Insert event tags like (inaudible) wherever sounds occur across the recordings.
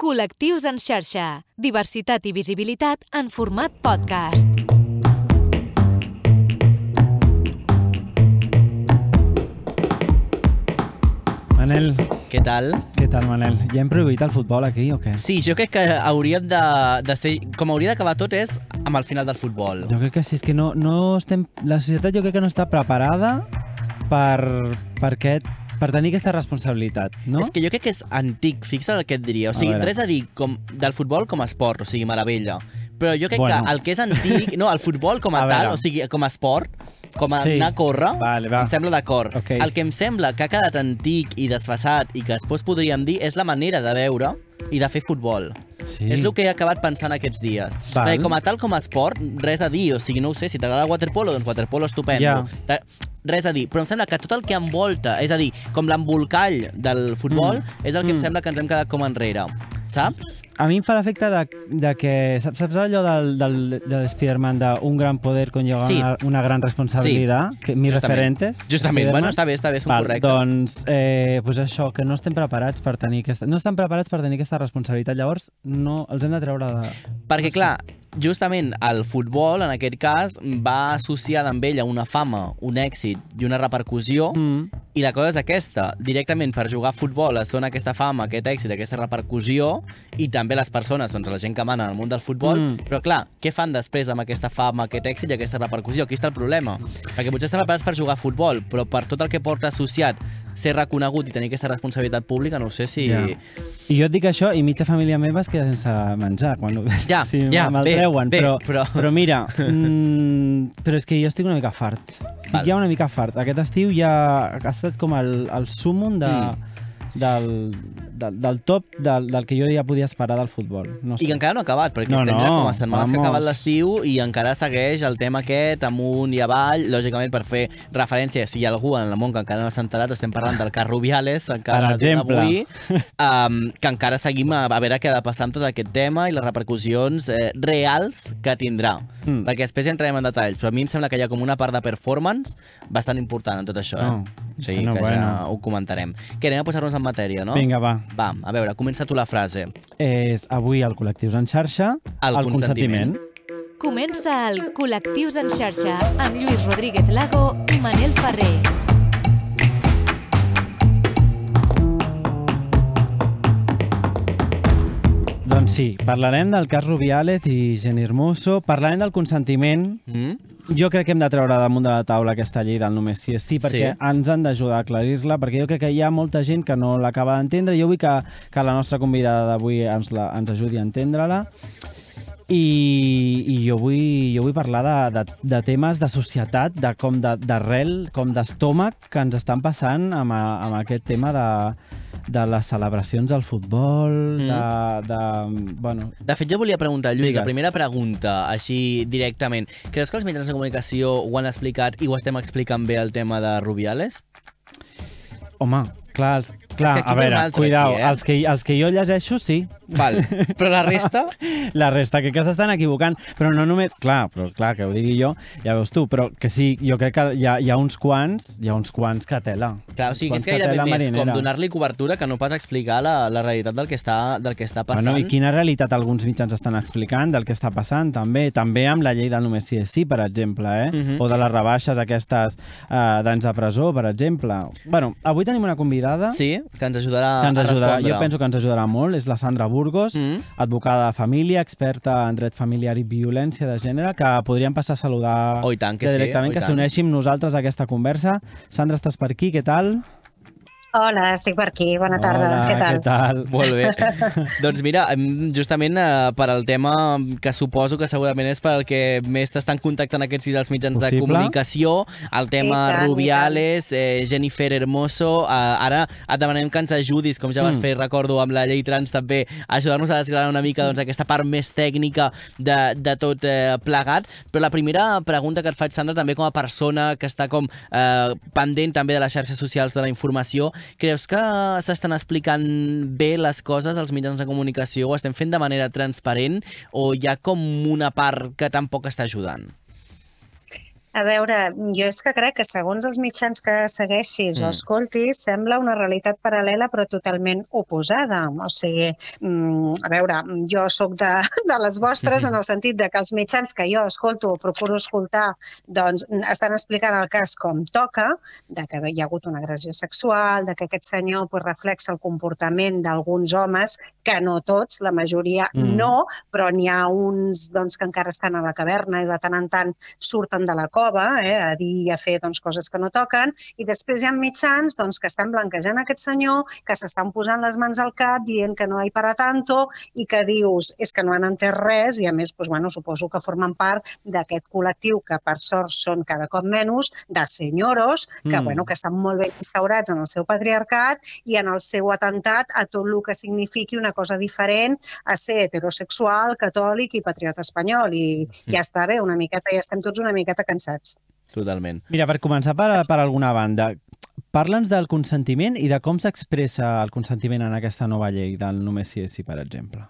Col·lectius en xarxa. Diversitat i visibilitat en format podcast. Manel, Què tal? què tal, Manel? Ja hem prohibit el futbol aquí o què? Sí, jo crec que hauríem de, de ser... Com hauria d'acabar tot és amb el final del futbol. Jo crec que sí, és que no, no estem... La societat jo crec que no està preparada per, per, aquest, per tenir aquesta responsabilitat, no? És que jo crec que és antic, fixa't el que et diria. O A sigui, veure. res a dir com, del futbol com a esport, o sigui, meravella. Però jo crec Bueno. que el que és antic... No, el futbol com a, A tal, veure. o sigui, com a esport, com a Sí. anar a córrer, Vale, va. em sembla d'acord. Ok. El que em sembla que ha quedat antic i desfasat i que després podríem dir és la manera de veure i de fer futbol. Sí. És el que he acabat pensant aquests dies. Val. Perquè com a tal, com a esport, res a dir. O sigui, no ho sé, si t'agrada el waterpolo, doncs waterpolo estupendo. Ja. Re- Res a dir. Però em sembla que tot el que envolta, és a dir, com l'embolcall del futbol, Mm. és el que em Mm. sembla que ens hem quedat com enrere. Saps? A mi em fa l'efecte de, de que... Saps, saps allò del, del, de l'Spiderman de un gran poder conlleva Sí. una, una gran responsabilitat? Que, mis Justament. referentes? Justament. Bueno, està bé, està bé, són Val, correctes. Doncs, eh, pues això, que no estem preparats per tenir aquesta... No estan preparats per tenir aquesta responsabilitat. Llavors, no, els hem de treure de... Perquè, clar, justament el futbol, en aquest cas, va associada amb ella una fama, un èxit i una repercussió, Mm. I la cosa és aquesta, directament per jugar a futbol es dona aquesta fama, aquest èxit, aquesta repercussió i també les persones, doncs la gent que mana en el món del futbol, Mm. però clar, què fan després amb aquesta fama, aquest èxit i aquesta repercussió? Aquí està el problema. Perquè potser estan preparats per jugar a futbol, però per tot el que porta associat ser reconegut i tenir aquesta responsabilitat pública, no sé si... Ja. I jo et dic això i mitja família meva es queda sense menjar quan. Ja, (laughs) sí, ja, bé, treuen, bé, però, però- però mira, (laughs) mm, però és que jo estic una mica fart. Estic Val. ja una mica fart. Aquest estiu ja ha estat com el, el súmum de, Mm. del, del, del top del, del que jo ja podia esperar del futbol. No sé. I que encara no ha acabat, perquè No, estem no, ja com a setmanes que ha acabat vamos. l'estiu i encara segueix el tema aquest amunt i avall, lògicament per fer referència, si hi ha algú en el món que encara no s'ha enterat, estem parlant del cas Rubiales, (laughs) encara Per exemple. avui, um, que encara seguim a, a veure què ha de passar amb tot aquest tema i les repercussions eh, reals que tindrà. Mm. Perquè després ja entrarem en detalls, però a mi em sembla que hi ha com una part de performance bastant important en tot això, eh? Oh, o sigui bueno, que bueno. ja ho comentarem. Que anem a posar-nos en matèria, no? Vinga, va. Va, a veure, comença tu la frase. És avui el Col·lectius en xarxa, El consentiment. Comença el Col·lectius en xarxa amb Lluís Rodríguez Lago i Manel Ferrer. Doncs sí, parlarem del cas Rubiales i Jenny Hermoso, parlarem del consentiment, Mm? Jo crec que hem de treure damunt de la taula aquesta llei del només sí és sí, perquè Sí. ens han d'ajudar a aclarir-la, perquè jo crec que hi ha molta gent que no l'acaba d'entendre. Jo vull que, que la nostra convidada d'avui ens, la, ens ajudi a entendre-la. I, i jo, vull, jo vull parlar de, de, de temes de societat, de com de- d'arrel, com d'estómac que ens estan passant amb, a, amb aquest tema de, de les celebracions del futbol, Mm. de, de... Bueno, De fet, jo volia preguntar, Lluís, la Digues. primera pregunta, així directament. Creus que els mitjans de comunicació ho han explicat i ho estem explicant bé el tema de Rubiales? home, clar, clar aquí a ve un veure, cuidao, aquí, eh? els, que, els que jo llegeixo sí, Val. Però la resta... (laughs) la resta crec que s'estan equivocant, però no només, clar, però clar, que ho digui jo, ja veus tu, però que sí, jo crec que hi ha, hi ha uns quants, hi ha uns quants que tela. Clar, o sigui, que és quants gairebé més marinera. com donar-li cobertura que no pas explicar la, la realitat del que està, del que està passant. Bueno, I quina realitat alguns mitjans estan explicant del que està passant, també. També amb la llei del només sí és sí, per exemple, eh? Mhm. o de les rebaixes aquestes eh, d'anys de presó, per exemple. Bueno, avui tenim una convidada Sí, que ens ajudarà que ens a ajudarà, respondre. jo penso que ens ajudarà molt, és la Sandra Burgos, Mm. advocada de família, experta en dret familiar i violència de gènere, que podríem passar a saludar Oh, tant que ja sí, directament, oh, i que s'uneixi amb nosaltres a aquesta conversa. Sandra, estàs per aquí, què tal? Hola, estic per aquí. Bona tarda. Hola, Què tal? Què tal? Molt bé. (laughs) doncs mira, justament eh, per al tema que suposo que segurament és per al que més t'estan contactant aquests dies els mitjans de Possible. comunicació, el tema tant, Rubiales, eh, Jennifer Hermoso, eh, ara et demanem que ens ajudis, com ja vas Mm. fer, recordo, amb la llei trans també, ajudar-nos a desgranar una mica doncs, aquesta part més tècnica de, de tot eh, plegat, però la primera pregunta que et faig, Sandra, també com a persona que està com eh, pendent també de les xarxes socials de la informació, creus que s'estan explicant bé les coses als mitjans de comunicació, ho estem fent de manera transparent o hi ha com una part que tampoc està ajudant? A veure, jo és que crec que segons els mitjans que segueixis mm. o escoltis, sembla una realitat paral·lela però totalment oposada. O sigui, mm, a veure, jo sóc de, (laughs) de les vostres en el sentit de que els mitjans que jo escolto o procuro escoltar doncs estan explicant el cas com toca, de que hi ha hagut una agressió sexual, de que aquest senyor pues, reflexa el comportament d'alguns homes, que no tots, la majoria mm. no, però n'hi ha uns doncs, que encara estan a la caverna i de tant en tant surten de la cova eh, a dir i a fer doncs, coses que no toquen, i després hi ha mitjans doncs, que estan blanquejant aquest senyor, que s'estan posant les mans al cap dient que no hi para tanto i que dius és que no han entès res i a més doncs, bueno, suposo que formen part d'aquest col·lectiu que per sort són cada cop menys de senyoros que, mm. bueno, que estan molt ben instaurats en el seu patriarcat i en el seu atemptat a tot el que signifiqui una cosa diferent a ser heterosexual, catòlic i patriota espanyol i ja està bé, una miqueta, ja estem tots una miqueta cansats. Totalment. Mira, per començar per, per alguna banda, parla'ns del consentiment i de com s'expressa el consentiment en aquesta nova llei del només si és sí, per exemple.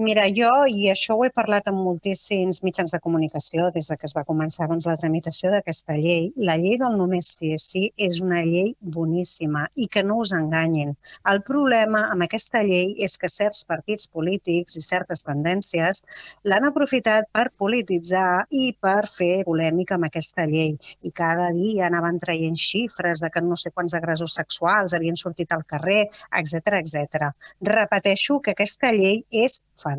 Mira, jo, i això ho he parlat amb moltíssims mitjans de comunicació des de que es va començar doncs, la tramitació d'aquesta llei, la llei del només sí és sí és una llei boníssima i que no us enganyin. El problema amb aquesta llei és que certs partits polítics i certes tendències l'han aprofitat per polititzar i per fer polèmica amb aquesta llei. I cada dia anaven traient xifres de que no sé quants agressors sexuals havien sortit al carrer, etc etc. Repeteixo que aquesta llei és fantàstica.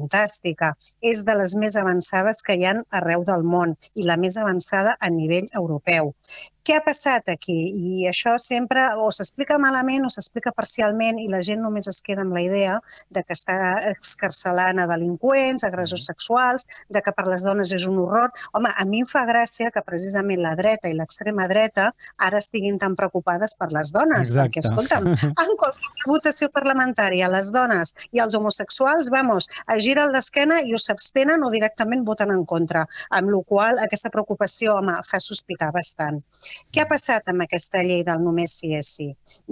És de les més avançades que hi han arreu del món i la més avançada a nivell europeu. Què ha passat aquí? I això sempre o s'explica malament o s'explica parcialment i la gent només es queda amb la idea de que està excarcelant a delinqüents, agressors sexuals, de que per les dones és un horror. Home, a mi em fa gràcia que precisament la dreta i l'extrema dreta ara estiguin tan preocupades per les dones. Exacte. Perquè, escolta'm, en qualsevol votació parlamentària, les dones i els homosexuals, vamos, giren l'esquena i o s'abstenen o directament voten en contra, amb la qual aquesta preocupació, home, fa sospitar bastant. Què ha passat amb aquesta llei del només sí és sí?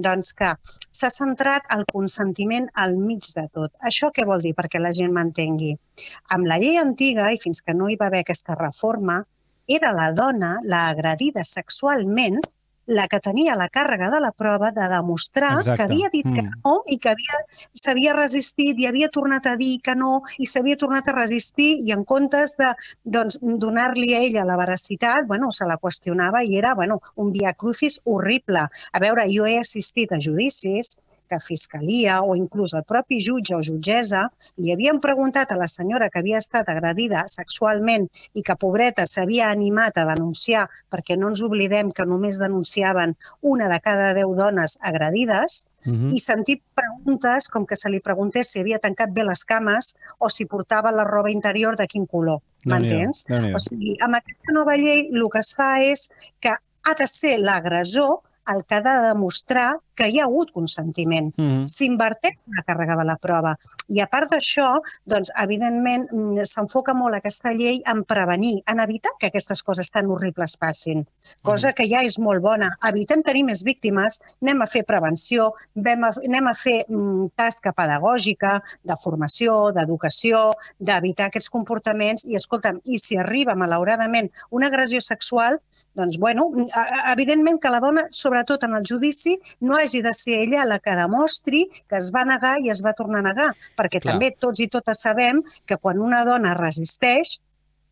Doncs que s'ha centrat el consentiment al mig de tot. Això què vol dir perquè la gent m'entengui? Amb la llei antiga, i fins que no hi va haver aquesta reforma, era la dona, la agredida sexualment, la que tenia la càrrega de la prova de demostrar Exacte. que havia dit que Mm. no i que havia s'havia resistit i havia tornat a dir que no i s'havia tornat a resistir i en comptes de doncs, donar-li a ella la veracitat, bueno, se la qüestionava i era bueno, un via crucis horrible. A veure, jo he assistit a judicis que Fiscalia o inclús el propi jutge o jutgessa li havien preguntat a la senyora que havia estat agredida sexualment i que, pobreta, s'havia animat a denunciar, perquè no ens oblidem que només denunciaven una de cada deu dones agredides, Uh -huh. i sentir preguntes com que se li preguntés si havia tancat bé les cames o si portava la roba interior de quin color. M'entens? Déu-n'hi-do. O sigui, amb aquesta nova llei el que es fa és que ha de ser l'agressor el que ha de demostrar que hi ha hagut consentiment. Uh -huh. S'inverteix la càrrega de la prova. I a part d'això, doncs, evidentment, mm, s'enfoca molt aquesta llei en prevenir, en evitar que aquestes coses tan horribles passin. Cosa que ja és molt bona. Evitem tenir més víctimes, anem a fer prevenció, a, anem a fer mm, tasca pedagògica, de formació, d'educació, d'evitar aquests comportaments. I, escolta'm, i si arriba, malauradament, una agressió sexual, doncs, bueno, evidentment que la dona, sobretot en el judici, no hagi de ser ella la que demostri que es va negar i es va tornar a negar, perquè Clar. també tots i totes sabem que quan una dona resisteix,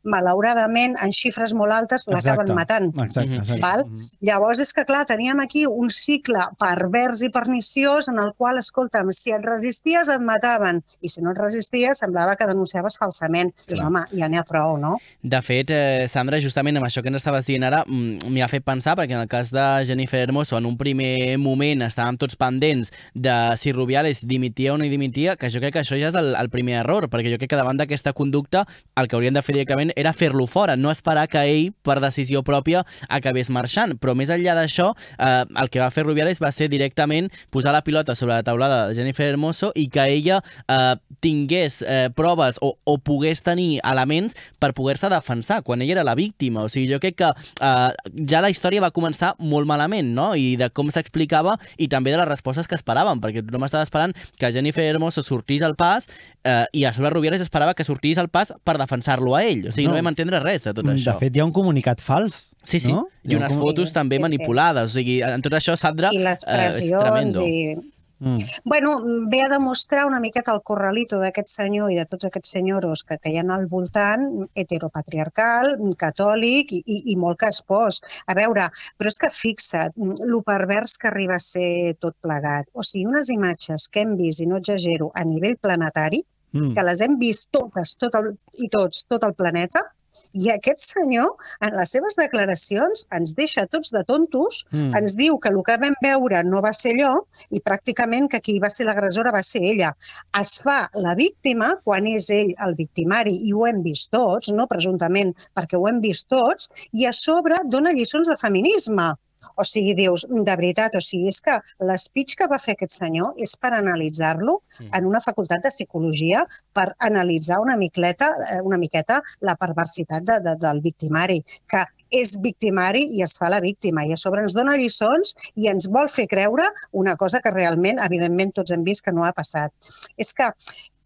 malauradament, en xifres molt altes, l'acaben matant. Exacte, exacte. Val? Mhm. Llavors és que, clar, teníem aquí un cicle pervers i perniciós en el qual, escolta'm, si et resisties et mataven i si no et resisties semblava que denunciaves falsament. Dius, home, ja n'hi ha prou, no? De fet, eh, Sandra, justament amb això que ens estaves dient ara, mm, m'hi ha fet pensar, perquè en el cas de Jennifer Hermoso, en un primer moment estàvem tots pendents de si Rubiales dimitia o no dimitia, que jo crec que això ja és el, el primer error, perquè jo crec que davant d'aquesta conducta el que haurien de fer directament era fer-lo fora, no esperar que ell, per decisió pròpia, acabés marxant. Però més enllà d'això, eh, el que va fer Rubiales va ser directament posar la pilota sobre la taulada de Jennifer Hermoso i que ella eh, tingués eh, proves o, o pogués tenir elements per poder-se defensar quan ella era la víctima. O sigui, jo crec que eh, ja la història va començar molt malament, no? I de com s'explicava i també de les respostes que esperaven, perquè tothom estava esperant que Jennifer Hermoso sortís al pas eh, i a sobre Rubiales esperava que sortís al pas per defensar-lo a ell. O sigui, no, No. no vam entendre res de tot De això. fet, hi ha un comunicat fals, Sí, sí, no? I unes comu- fotos també sí, sí. manipulades. O sigui, en tot això, Sandra, I les eh, és tremendo. i... Mm. Bueno, ve a demostrar una miqueta el corralito d'aquest senyor i de tots aquests senyoros que, que hi ha al voltant, heteropatriarcal, catòlic i, i, i molt caspós. A veure, però és que fixa't, lo pervers que arriba a ser tot plegat. O sigui, unes imatges que hem vist, i no exagero, a nivell planetari, Mm. que les hem vist totes tot el, i tots, tot el planeta, i aquest senyor, en les seves declaracions, ens deixa tots de tontos, Mm. ens diu que el que vam veure no va ser allò i pràcticament que qui va ser l'agressora va ser ella. Es fa la víctima quan és ell el victimari i ho hem vist tots, no presumptament perquè ho hem vist tots, i a sobre dona lliçons de feminisme. O sigui, dius, de veritat, o sigui, és que l'espeech que va fer aquest senyor és per analitzar-lo Mm. en una facultat de psicologia per analitzar una miqueta, eh, una miqueta la perversitat de, de, del victimari, que és victimari i es fa la víctima i a sobre ens dona lliçons i ens vol fer creure una cosa que realment, evidentment, tots hem vist que no ha passat. És que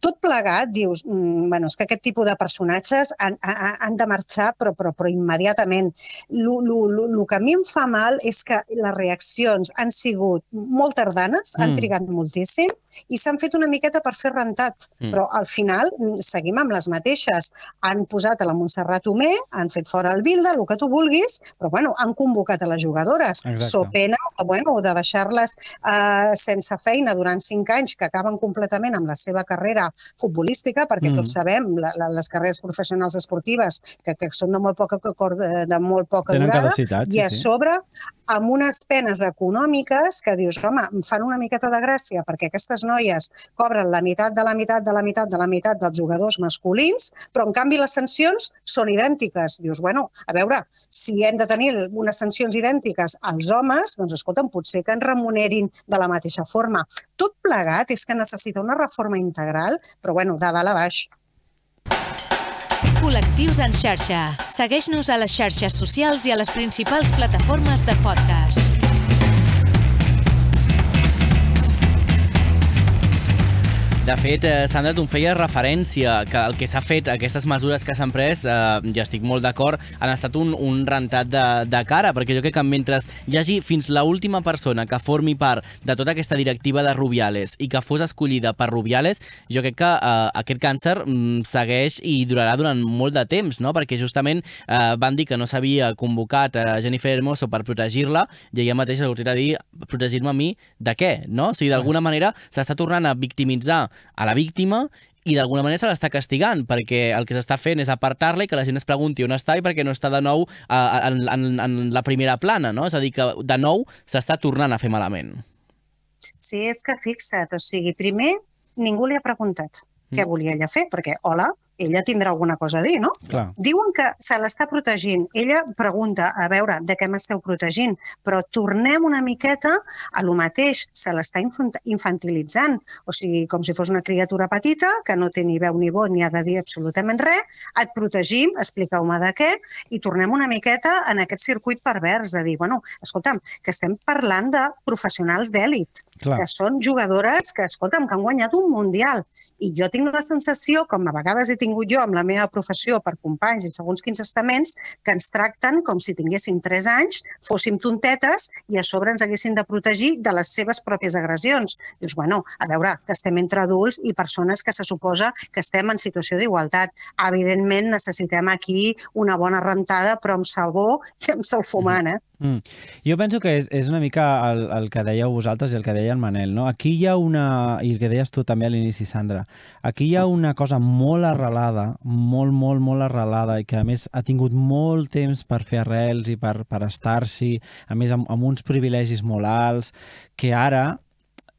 tot plegat, dius, mm, bueno, és que aquest tipus de personatges han, han, han de marxar, però, però, però immediatament. El que a mi em fa mal és que les reaccions han sigut molt tardanes, mm. han trigat moltíssim i s'han fet una miqueta per fer rentat, Mm. però al final mm, seguim amb les mateixes. Han posat a la Montserrat Homer, han fet fora el Bilda, el que tu vulguis, però bueno, han convocat a les jugadores. Exacte. So pena bueno, de deixar-les uh, sense feina durant cinc anys, que acaben completament amb la seva carrera futbolística, perquè Mm. tots sabem la, la, les carreres professionals esportives que, que són de molt poca, cor- de molt poca Tenen durada, caducitat, i sí, a sí. sobre amb unes penes econòmiques que dius, home, em fan una miqueta de gràcia perquè aquestes noies cobren la meitat de la meitat de la meitat de la meitat dels jugadors masculins, però en canvi les sancions són idèntiques. Dius, bueno, a veure, si hem de tenir unes sancions idèntiques als homes, doncs escolta'm, potser que ens remunerin de la mateixa forma. Tot plegat és que necessita una reforma integral, però bueno, de dalt a baix. Col·lectius en xarxa. Segueix-nos a les xarxes socials i a les principals plataformes de podcast. De fet, eh, Sandra, tu em feies referència que el que s'ha fet, aquestes mesures que s'han pres, eh, ja estic molt d'acord, han estat un, un rentat de, de cara, perquè jo crec que mentre hi hagi fins la última persona que formi part de tota aquesta directiva de Rubiales i que fos escollida per Rubiales, jo crec que eh, aquest càncer mm, segueix i durarà durant molt de temps, no? perquè justament eh, van dir que no s'havia convocat a Jennifer Hermoso per protegir-la i ella mateixa sortirà a dir protegir-me a mi de què? No? O sigui, d'alguna manera s'està tornant a victimitzar a la víctima i d'alguna manera se l'està castigant perquè el que s'està fent és apartar-la i que la gent es pregunti on està i perquè no està de nou a, a, en, en, en la primera plana, no? És a dir, que de nou s'està tornant a fer malament. Sí, és que fixa't, o sigui, primer ningú li ha preguntat Mm. què volia ella fer, perquè, hola, ella tindrà alguna cosa a dir, no? Clar. Diuen que se l'està protegint. Ella pregunta, a veure, de què m'esteu protegint? Però tornem una miqueta a lo mateix, se l'està infant- infantilitzant. O sigui, com si fos una criatura petita, que no té ni veu ni vot ni ha de dir absolutament res, et protegim, expliqueu-me de què, i tornem una miqueta en aquest circuit pervers de dir, bueno, escolta'm, que estem parlant de professionals d'èlit, que són jugadores que, escolta'm, que han guanyat un Mundial. I jo tinc la sensació, com a vegades he tingut jo amb la meva professió per companys i segons quins estaments, que ens tracten com si tinguéssim 3 anys, fóssim tontetes i a sobre ens haguessin de protegir de les seves pròpies agressions. Dius, bueno, a veure, que estem entre adults i persones que se suposa que estem en situació d'igualtat. Evidentment, necessitem aquí una bona rentada, però amb sabó i amb sal fumant, eh? Mm. Jo penso que és, és una mica el, el que dèieu vosaltres i el que deia el Manel. No? Aquí hi ha una, i el que deies tu també a l'inici, Sandra, aquí hi ha una cosa molt arrelada, molt, molt, molt arrelada i que a més ha tingut molt temps per fer arrels i per, per estar-s'hi, a més amb, amb uns privilegis molt alts, que ara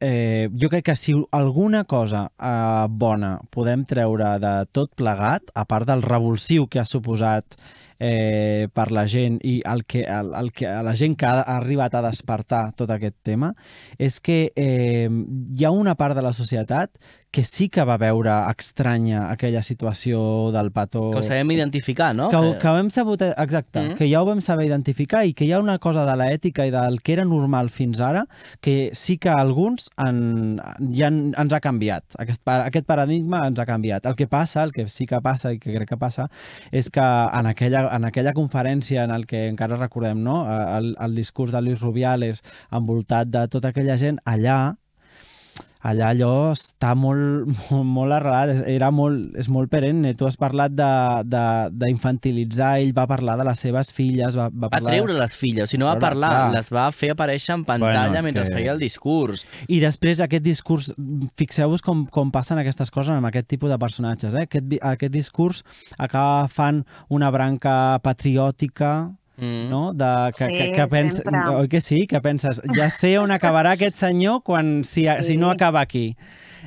eh, jo crec que si alguna cosa eh, bona podem treure de tot plegat, a part del revulsiu que ha suposat per la gent i el que, el, el que, la gent que ha arribat a despertar tot aquest tema, és que eh, hi ha una part de la societat que sí que va veure estranya aquella situació del petó. Que ho sabem identificar, no? Que, que... que sabut, exacte, mm. que ja ho vam saber identificar i que hi ha una cosa de l'ètica i del que era normal fins ara que sí que alguns en, ja en, ens ha canviat. Aquest, aquest paradigma ens ha canviat. El que passa, el que sí que passa i que crec que passa, és que en aquella, en aquella conferència en el que encara recordem, no? el, el discurs de Luis Rubiales envoltat de tota aquella gent, allà allà allò està molt, (laughs) molt, molt arrelat, era molt, és molt perenne. Tu has parlat d'infantilitzar, ell va parlar de les seves filles, va, va, parlar... va treure les filles, o sigui, no va parlar, clar. les va fer aparèixer en pantalla bueno, mentre que... feia el discurs. I després aquest discurs, fixeu-vos com, com passen aquestes coses amb aquest tipus de personatges, eh? aquest, aquest discurs acaba fan una branca patriòtica Mm. no? De, que, sí, que, que pens... Oi que sí? Que penses, ja sé on acabarà aquest senyor quan, si, sí. si no acaba aquí.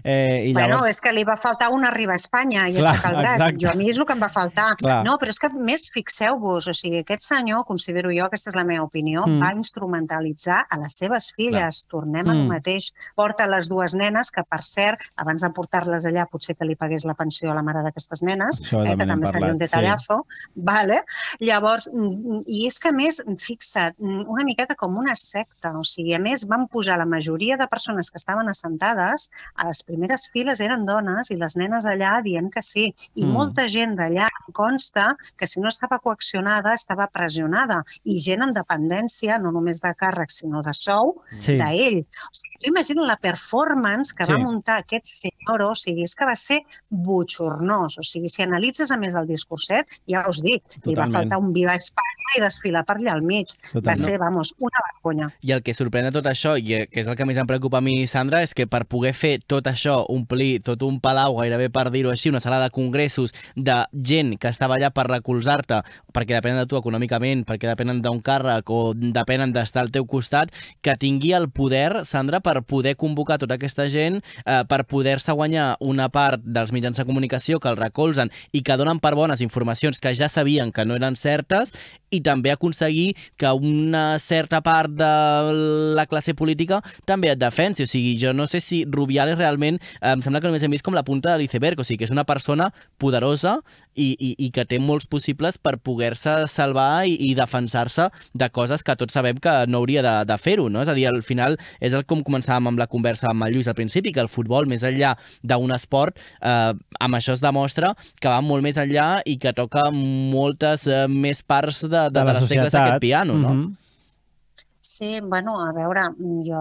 Eh, i llavors... Bueno, és que li va faltar un arribar a Espanya i Clar, aixecar el braç. Exacte. Jo a mi és el que em va faltar. Clar. No, però és que més fixeu-vos, o sigui, aquest senyor, considero jo, aquesta és la meva opinió, mm. va instrumentalitzar a les seves filles. Clar. Tornem mm. al mateix. Porta les dues nenes, que per cert, abans de portar-les allà, potser que li pagués la pensió a la mare d'aquestes nenes, eh, que també seria un detallazo. Sí. Vale? Llavors, mm, i és que a més, fixa't, mm, una miqueta com una secta, o sigui, a més van posar la majoria de persones que estaven assentades a les primeres files eren dones i les nenes allà dient que sí. I mm. molta gent d'allà consta que si no estava coaccionada, estava pressionada. I gent en dependència, no només de càrrec, sinó de sou, sí. d'ell. O sigui, tu imagina la performance que sí. va muntar aquest senyor, o sigui, és que va ser butxornós. O sigui, si analitzes a més el discurset, ja us dic, Totalment. li va faltar un Viva Espanya i desfilar per allà al mig. Totalment. Va ser, vamos, una vergonya. I el que sorprèn de tot això, i que és el que més em preocupa a mi, Sandra, és que per poder fer tot això això, omplir tot un palau, gairebé per dir-ho així, una sala de congressos de gent que estava allà per recolzar-te, perquè depenen de tu econòmicament, perquè depenen d'un càrrec o depenen d'estar al teu costat, que tingui el poder, Sandra, per poder convocar tota aquesta gent, eh, per poder-se guanyar una part dels mitjans de comunicació que el recolzen i que donen per bones informacions que ja sabien que no eren certes i també aconseguir que una certa part de la classe política també et defensi. O sigui, jo no sé si Rubiales realment em sembla que només hem vist com la punta de l'iceberg, o sigui, que és una persona poderosa i, i, i que té molts possibles per poder-se salvar i, i defensar-se de coses que tots sabem que no hauria de, de fer-ho, no? És a dir, al final és el com començàvem amb la conversa amb el Lluís al principi, que el futbol, més enllà d'un esport, eh, amb això es demostra que va molt més enllà i que toca moltes eh, més parts de, de, de, de les tecles d'aquest piano, no? Mm -hmm. Sí, bueno, a veure, jo,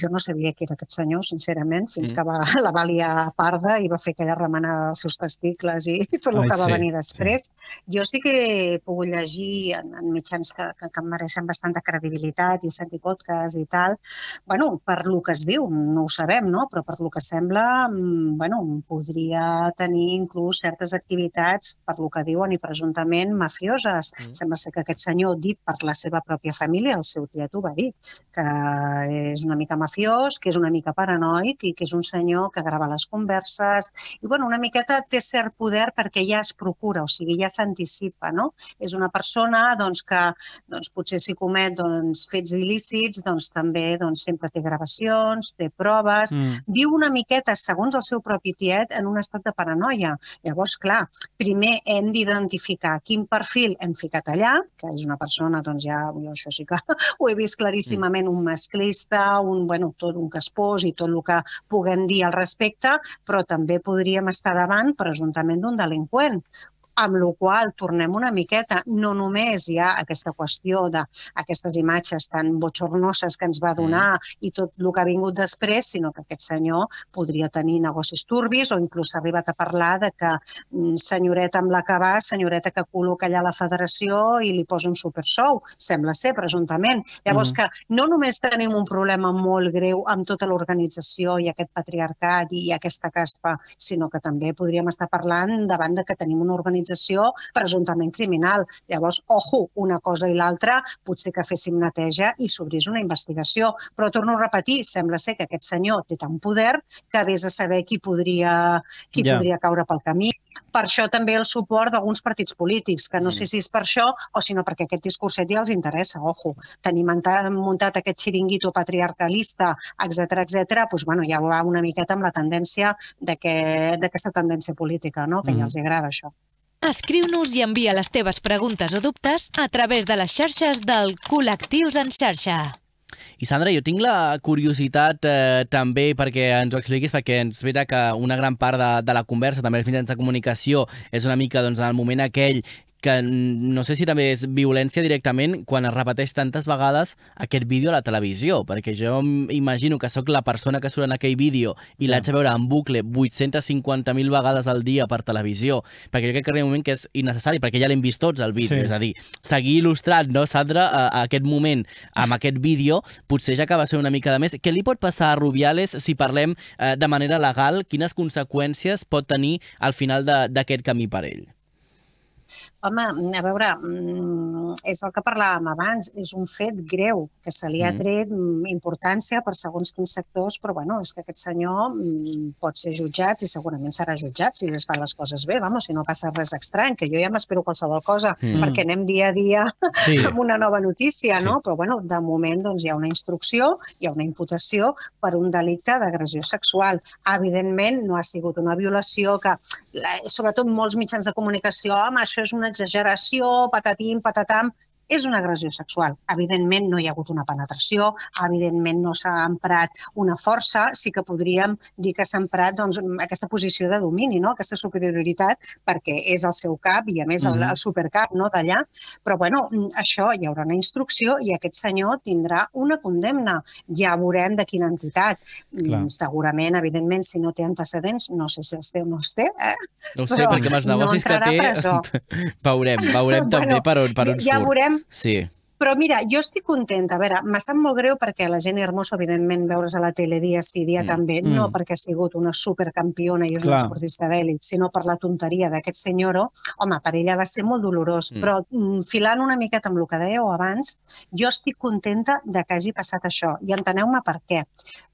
jo no sabia qui era aquest senyor, sincerament, fins mm. que va, (laughs) la va liar parda i va fer aquella remenada dels seus testicles i (laughs) tot el Ai, que va sí, venir després. Sí. Jo sí que he pogut llegir en, en mitjans que, que, que em mereixen bastanta credibilitat i sentir podcast i tal. Bueno, per lo que es diu, no ho sabem, no? però per lo que sembla, mm, bueno, podria tenir inclús certes activitats, per lo que diuen i presumptament mafioses. Mm. Sembla ser que aquest senyor, dit per la seva pròpia família, el seu tiet ja t'ho va dir, que és una mica mafiós, que és una mica paranoic i que és un senyor que grava les converses i, bueno, una miqueta té cert poder perquè ja es procura, o sigui, ja s'anticipa, no? És una persona, doncs, que doncs, potser si comet doncs, fets il·lícits, doncs també doncs, sempre té gravacions, té proves, mm. viu una miqueta, segons el seu propi tiet, en un estat de paranoia. Llavors, clar, primer hem d'identificar quin perfil hem ficat allà, que és una persona, doncs ja, jo això sí que (laughs) ho he vist claríssimament un masclista, un, bueno, tot un caspós i tot el que puguem dir al respecte, però també podríem estar davant presumptament d'un delinqüent amb la qual tornem una miqueta, no només hi ha aquesta qüestió d'aquestes imatges tan botxornoses que ens va donar mm. i tot el que ha vingut després, sinó que aquest senyor podria tenir negocis turbis o inclús ha arribat a parlar de que mm, senyoreta amb la que va, senyoreta que col·loca allà a la federació i li posa un supersou, sembla ser, presumptament. Llavors mm. que no només tenim un problema molt greu amb tota l'organització i aquest patriarcat i aquesta caspa, sinó que també podríem estar parlant davant de que tenim una organització organització presumptament criminal. Llavors, ojo, una cosa i l'altra, potser que féssim neteja i s'obrís una investigació. Però torno a repetir, sembla ser que aquest senyor té tant poder que vés a saber qui podria, qui Ja. podria caure pel camí. Per això també el suport d'alguns partits polítics, que no sé si és per això o si no perquè aquest discurset ja els interessa, ojo. Tenir muntat, aquest xiringuito patriarcalista, etc etc, doncs, bueno, ja va una miqueta amb la tendència d'aquest- d'aquesta tendència política, no? que Mhm. ja els agrada això. Escriu-nos i envia les teves preguntes o dubtes a través de les xarxes del Col·lectius en xarxa. I Sandra, jo tinc la curiositat eh, també perquè ens ho expliquis, perquè ens vera que una gran part de, de la conversa, també els mitjans de comunicació, és una mica doncs, en el moment aquell que no sé si també és violència directament quan es repeteix tantes vegades aquest vídeo a la televisió, perquè jo imagino que sóc la persona que surt en aquell vídeo i l'haig de veure en bucle 850.000 vegades al dia per televisió, perquè jo crec que arriba un moment que és innecessari, perquè ja l'hem vist tots el vídeo, Sí. és a dir, seguir il·lustrant, no, Sandra, a, a aquest moment amb aquest vídeo, potser ja acaba sent una mica de més. Què li pot passar a Rubiales si parlem eh, de manera legal? Quines conseqüències pot tenir al final d'aquest camí per ell? Home, a veure, mm, és el que parlàvem abans, és un fet greu, que se li ha Mm. tret mm, importància per segons quins sectors, però bueno, és que aquest senyor pot ser jutjat i segurament serà jutjat si es fan les coses bé, vamos, si no passa res estrany, que jo ja m'espero qualsevol cosa, Mm. perquè anem dia a dia Sí. (laughs) amb una nova notícia, Sí. no? Però bueno, de moment doncs, hi ha una instrucció, hi ha una imputació per un delicte d'agressió sexual. Evidentment, no ha sigut una violació que, sobretot molts mitjans de comunicació, home, això és una exageració, patatim, patatam, és una agressió sexual. Evidentment no hi ha hagut una penetració, evidentment no s'ha emprat una força, sí que podríem dir que s'ha emprat doncs, aquesta posició de domini, no? aquesta superioritat, perquè és el seu cap i a més el, Mhm. el supercap no? d'allà. Però bueno, això hi haurà una instrucció i aquest senyor tindrà una condemna. Ja veurem de quina entitat. Mm, Clar. Segurament, evidentment, si no té antecedents, no sé si els té o no els té, eh? No ho sé, Però perquè amb els no negocis que entrarà té... (laughs) veurem, veurem també Bueno, per on, per on ja surt. veurem Sí. però mira, jo estic contenta. A veure, me sap molt greu perquè la Jenny Hermoso, evidentment, veure's a la tele dia sí, dia Mm. també, Mm. no perquè ha sigut una supercampiona i és Clar. una esportista d'èlit, sinó per la tonteria d'aquest senyoro, home, per ella va ser molt dolorós. Mm. Però mm, filant una miqueta amb el que dèieu abans, jo estic contenta de que hagi passat això. I enteneu-me per què.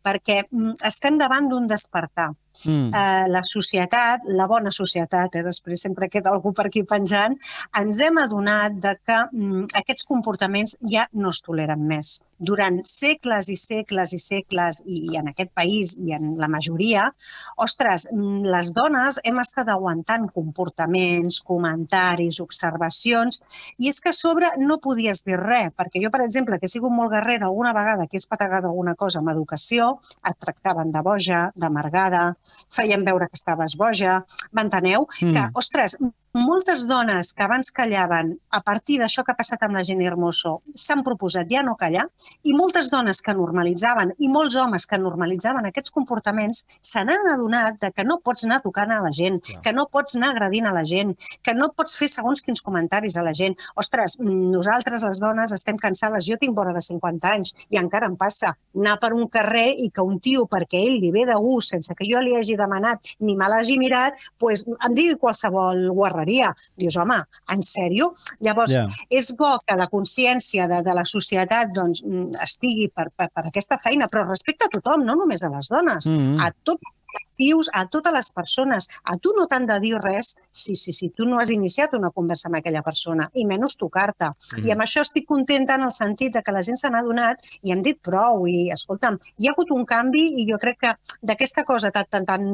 Perquè mm, estem davant d'un despertar Mm. eh, la societat, la bona societat, eh, després sempre queda algú per aquí penjant, ens hem adonat de que mm, aquests comportaments ja no es toleren més. Durant segles i segles i segles, i, i en aquest país i en la majoria, ostres, mm, les dones hem estat aguantant comportaments, comentaris, observacions, i és que a sobre no podies dir res, perquè jo, per exemple, que he sigut molt guerrera alguna vegada que he espategat alguna cosa amb educació, et tractaven de boja, d'amargada, feien veure que estaves boja, m'enteneu? Mm. Que, ostres, moltes dones que abans callaven, a partir d'això que ha passat amb la Jenny Hermoso, s'han proposat ja no callar, i moltes dones que normalitzaven, i molts homes que normalitzaven aquests comportaments, se n'han adonat de que no pots anar tocant a la gent, Clar. que no pots anar agredint a la gent, que no pots fer segons quins comentaris a la gent. Ostres, nosaltres, les dones, estem cansades. Jo tinc vora de 50 anys i encara em passa anar per un carrer i que un tio, perquè ell li ve de gust, sense que jo li hagi demanat ni me l'hagi mirat, pues, em digui qualsevol guarreria. Dius, home, en sèrio? Llavors, Ja. és bo que la consciència de, de la societat doncs, mm, estigui per, per, per aquesta feina, però respecte a tothom, no només a les dones, Mm. a tots col·lectius, a totes les persones. A tu no t'han de dir res si, si, si tu no has iniciat una conversa amb aquella persona, i menys tocar-te. Mhm. I amb això estic contenta en el sentit de que la gent se n'ha adonat i hem dit prou, i escolta'm, hi ha hagut un canvi i jo crec que d'aquesta cosa tan, tan, tan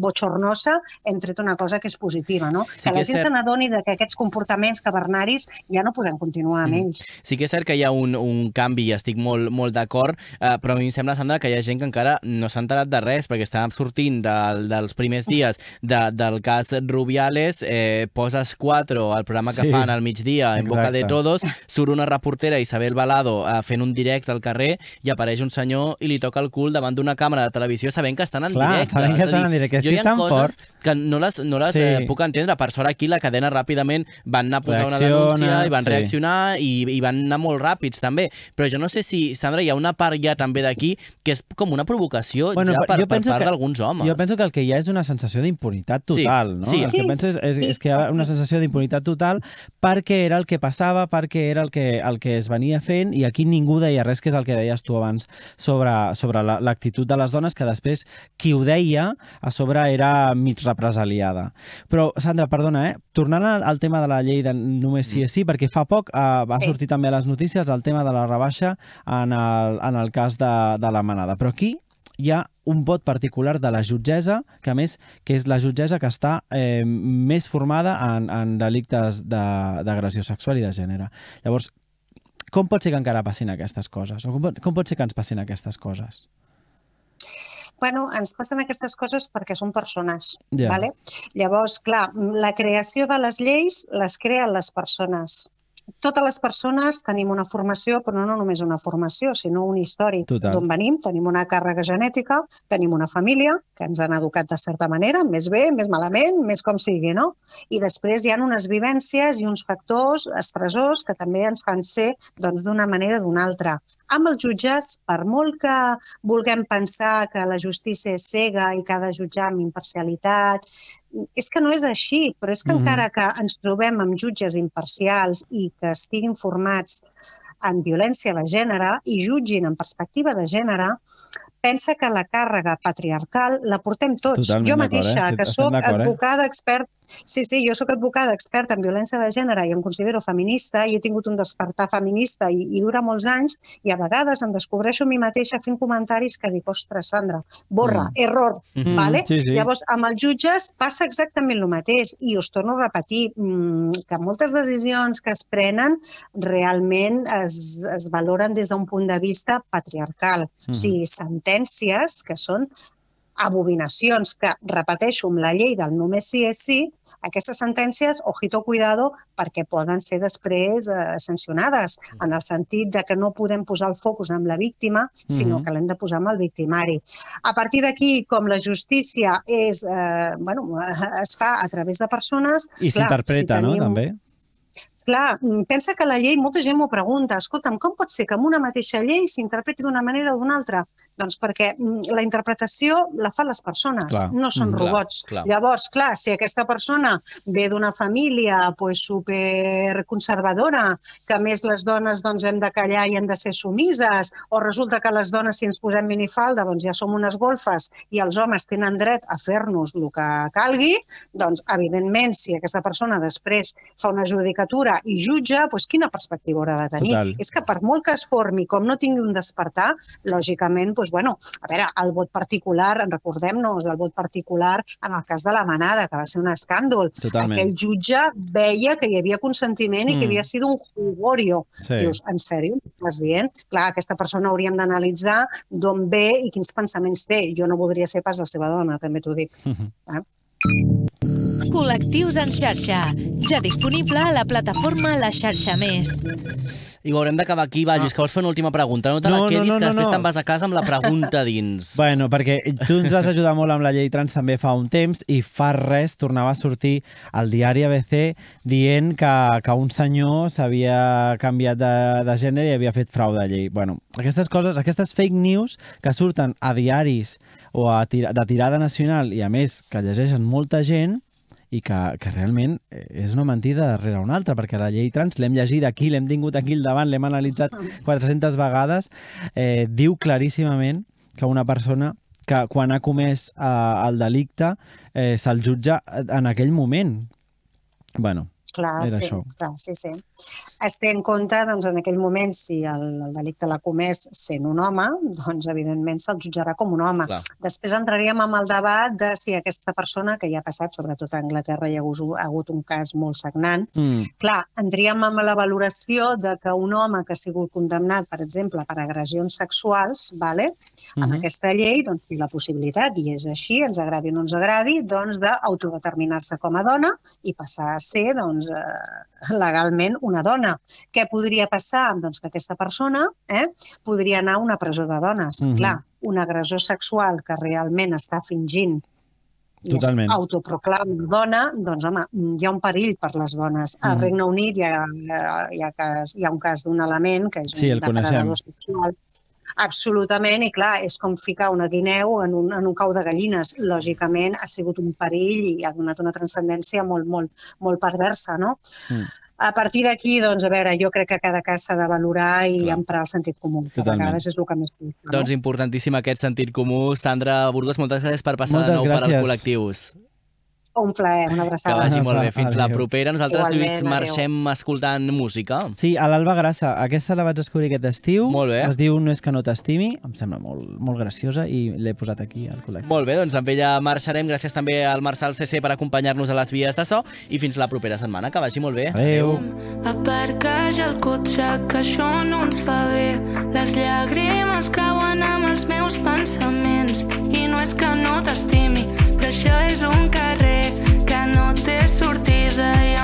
botxornosa hem tret una cosa que és positiva, no? Sí que que la gent cert. se n'adoni de que aquests comportaments cavernaris ja no podem continuar amb Mhm. ells. Sí que és cert que hi ha un, un canvi i estic molt, molt d'acord, eh, però a mi em sembla, Sandra, que hi ha gent que encara no s'ha enterat de res, perquè estàvem sortint del, dels primers dies de, del cas Rubiales, eh, poses 4, el programa que Sí, fan al migdia, en boca de exacte. todos, surt una reportera, Isabel Balado, eh, fent un directe al carrer i apareix un senyor i li toca el cul davant d'una càmera de televisió sabent que estan en Clar, directe. sabent que dir, estan en directe. Jo hi ha tan coses fort. que no les, no les Sí. eh, puc entendre. Per sort aquí la cadena ràpidament van anar a posar una Reacciona, denúncia i van sí. reaccionar i, i van anar molt ràpids també. Però jo no sé si, Sandra, hi ha una part ja també d'aquí que és com una provocació Bueno, ja per, jo per part que- d'alguns uns homes. Jo penso que el que hi ha és una sensació d'impunitat total, Sí, no? sí. El que Sí, penso és, és, és que hi ha una sensació d'impunitat total perquè era el que passava, perquè era el que, el que es venia fent i aquí ningú deia res, que és el que deies tu abans sobre, sobre la- l'actitud de les dones, que després qui ho deia a sobre era mig represaliada. Però, Sandra, perdona, eh? tornant al, al tema de la llei de només sí és sí, perquè fa poc eh, va Sí. sortir també a les notícies el tema de la rebaixa en el, en el cas de, de la manada. Però aquí hi ha un vot particular de la jutgessa, que a més que és la jutgessa que està eh, més formada en, en delictes de- d'agressió sexual i de gènere. Llavors, com pot ser que encara passin aquestes coses? O com pot, com pot ser que ens passin aquestes coses? Bueno, ens passen aquestes coses perquè són persones. Ja. Vale? Llavors, clar, la creació de les lleis les creen les persones. Totes les persones tenim una formació, però no només una formació, sinó un històric. D'on venim, tenim una càrrega genètica, tenim una família que ens han educat de certa manera, més bé, més malament, més com sigui, no? I després hi ha unes vivències i uns factors estressors que també ens fan ser doncs, d'una manera o d'una altra. Amb els jutges, per molt que vulguem pensar que la justícia és cega i que ha de jutjar amb imparcialitat, és que no és així, però és que Mhm. encara que ens trobem amb jutges imparcials i que estiguin formats en violència de gènere i jutgin en perspectiva de gènere, pensa que la càrrega patriarcal la portem tots. Totalment jo eh? mateixa, Estem- que sóc eh? advocada expert Sí, sí, jo sóc advocada experta en violència de gènere i em considero feminista i he tingut un despertar feminista i, i dura molts anys i a vegades em descobreixo a mi mateixa fent comentaris que dic, ostres, Sandra, borra, Mm. error, Mhm. vale? Sí, sí. Llavors, amb els jutges passa exactament el mateix i us torno a repetir mm, que moltes decisions que es prenen realment es, es valoren des d'un punt de vista patriarcal. Mhm. O sigui, sentències que són abominacions que, repeteixo, amb la llei del només sí és sí, aquestes sentències, ojito cuidado, perquè poden ser després eh, sancionades, en el sentit de que no podem posar el focus en la víctima, sinó Mhm. que l'hem de posar amb el victimari. A partir d'aquí, com la justícia és, eh, bueno, es fa a través de persones... I s'interpreta, si no?, tenim- també. Clar, mm, pensa que la llei, molta gent m'ho pregunta, escolta'm, com pot ser que amb una mateixa llei s'interpreti d'una manera o d'una altra? Doncs perquè mm, la interpretació la fan les persones, Clar. no són Mm. Clar, robots. clar. Llavors, clar, si aquesta persona ve d'una família pues, superconservadora, que a més les dones doncs, hem de callar i hem de ser sumises, o resulta que les dones, si ens posem minifalda, doncs ja som unes golfes i els homes tenen dret a fer-nos el que calgui, doncs, evidentment, si aquesta persona després fa una judicatura i jutja, doncs quina perspectiva haurà de tenir? Total. És que per molt que es formi, com no tingui un despertar, lògicament, doncs, bueno, a veure, el vot particular, en recordem-nos, el vot particular en el cas de la manada, que va ser un escàndol. Totalment. Aquell jutge veia que hi havia consentiment i que Mm. havia sigut un jugorio. Sí. Dius, en sèrio? Estàs dient? Clar, aquesta persona hauríem d'analitzar d'on ve i quins pensaments té. Jo no voldria ser pas la seva dona, també t'ho dic. Mhm. (laughs) Col·lectius en xarxa. Ja disponible a la plataforma La Xarxa Més. I ho haurem d'acabar aquí, Valls, que vols fer una última pregunta. No te la No, no, quedis, no, que no, després no. te'n vas a casa amb la pregunta dins. (laughs) Bueno, perquè tu ens vas ajudar molt amb la llei trans també fa un temps i fa res tornava a sortir al diari ABC dient que, que un senyor s'havia canviat de, de gènere i havia fet frau de llei. Bueno, aquestes coses, aquestes fake news que surten a diaris o a tira, de tirada nacional i a més que llegeixen molta gent i que, que realment eh, és una mentida darrere una altra, perquè la llei trans l'hem llegit aquí, l'hem tingut aquí al davant, l'hem analitzat 400 vegades, eh, diu claríssimament que una persona que quan ha comès eh, el delicte eh, se'l jutja en aquell moment. Bueno, Clar, Era sí, això. clar, sí, sí. Es té en compte, doncs, en aquell moment, si el, el delicte l'ha comès sent un home, doncs, evidentment, se'l jutjarà com un home. Clar. Després entraríem amb el debat de si aquesta persona, que ja ha passat, sobretot a Anglaterra, hi ha hagut, ha hagut un cas molt sagnant, mm, Clar, entríem amb la valoració de que un home que ha sigut condemnat, per exemple, per agressions sexuals, vale? amb Mhm. aquesta llei doncs, té la possibilitat, i és així, ens agradi o no ens agradi, doncs, d'autodeterminar-se com a dona i passar a ser doncs, eh, legalment una dona. Què podria passar? Doncs que aquesta persona eh, podria anar a una presó de dones. Mhm. Clar, un agressor sexual que realment està fingint i Totalment. autoproclama dona, doncs, home, hi ha un perill per les dones. Al Mhm. Regne Unit hi ha, hi ha, cas, hi ha un cas d'un element que és Sí, un el coneixem. depredador sexual Absolutament, i clar, és com ficar una guineu en un, en un cau de gallines. Lògicament ha sigut un perill i ha donat una transcendència molt, molt, molt perversa, no? Mm. A partir d'aquí, doncs, a veure, jo crec que cada cas s'ha de valorar i Clar. emprar el sentit comú. que A Totalment. vegades és el que més no? Doncs importantíssim aquest sentit comú. Sandra Burgos, moltes gràcies per passar Moltes de nou per gràcies. al Col·lectius. Un plaer, una Que abraçada. vagi molt bé. Fins la Adéu. propera. Nosaltres, Igualment, Lluís, adéu. marxem escoltant música. Sí, a l'Alba Grassa. Aquesta la vaig descobrir aquest estiu. Molt bé. Es diu No és que no t'estimi. Em sembla molt, molt graciosa i l'he posat aquí al col·lectiu. Molt bé, doncs amb ella marxarem. Gràcies també al Marçal CC per acompanyar-nos a les vies de so i fins la propera setmana. Que vagi molt bé. Adéu. Aparca ja el cotxe, que això no ens fa bé. Les llàgrimes cauen amb els meus pensaments. I no és que no t'estimi, però això és un carrer no té sortida i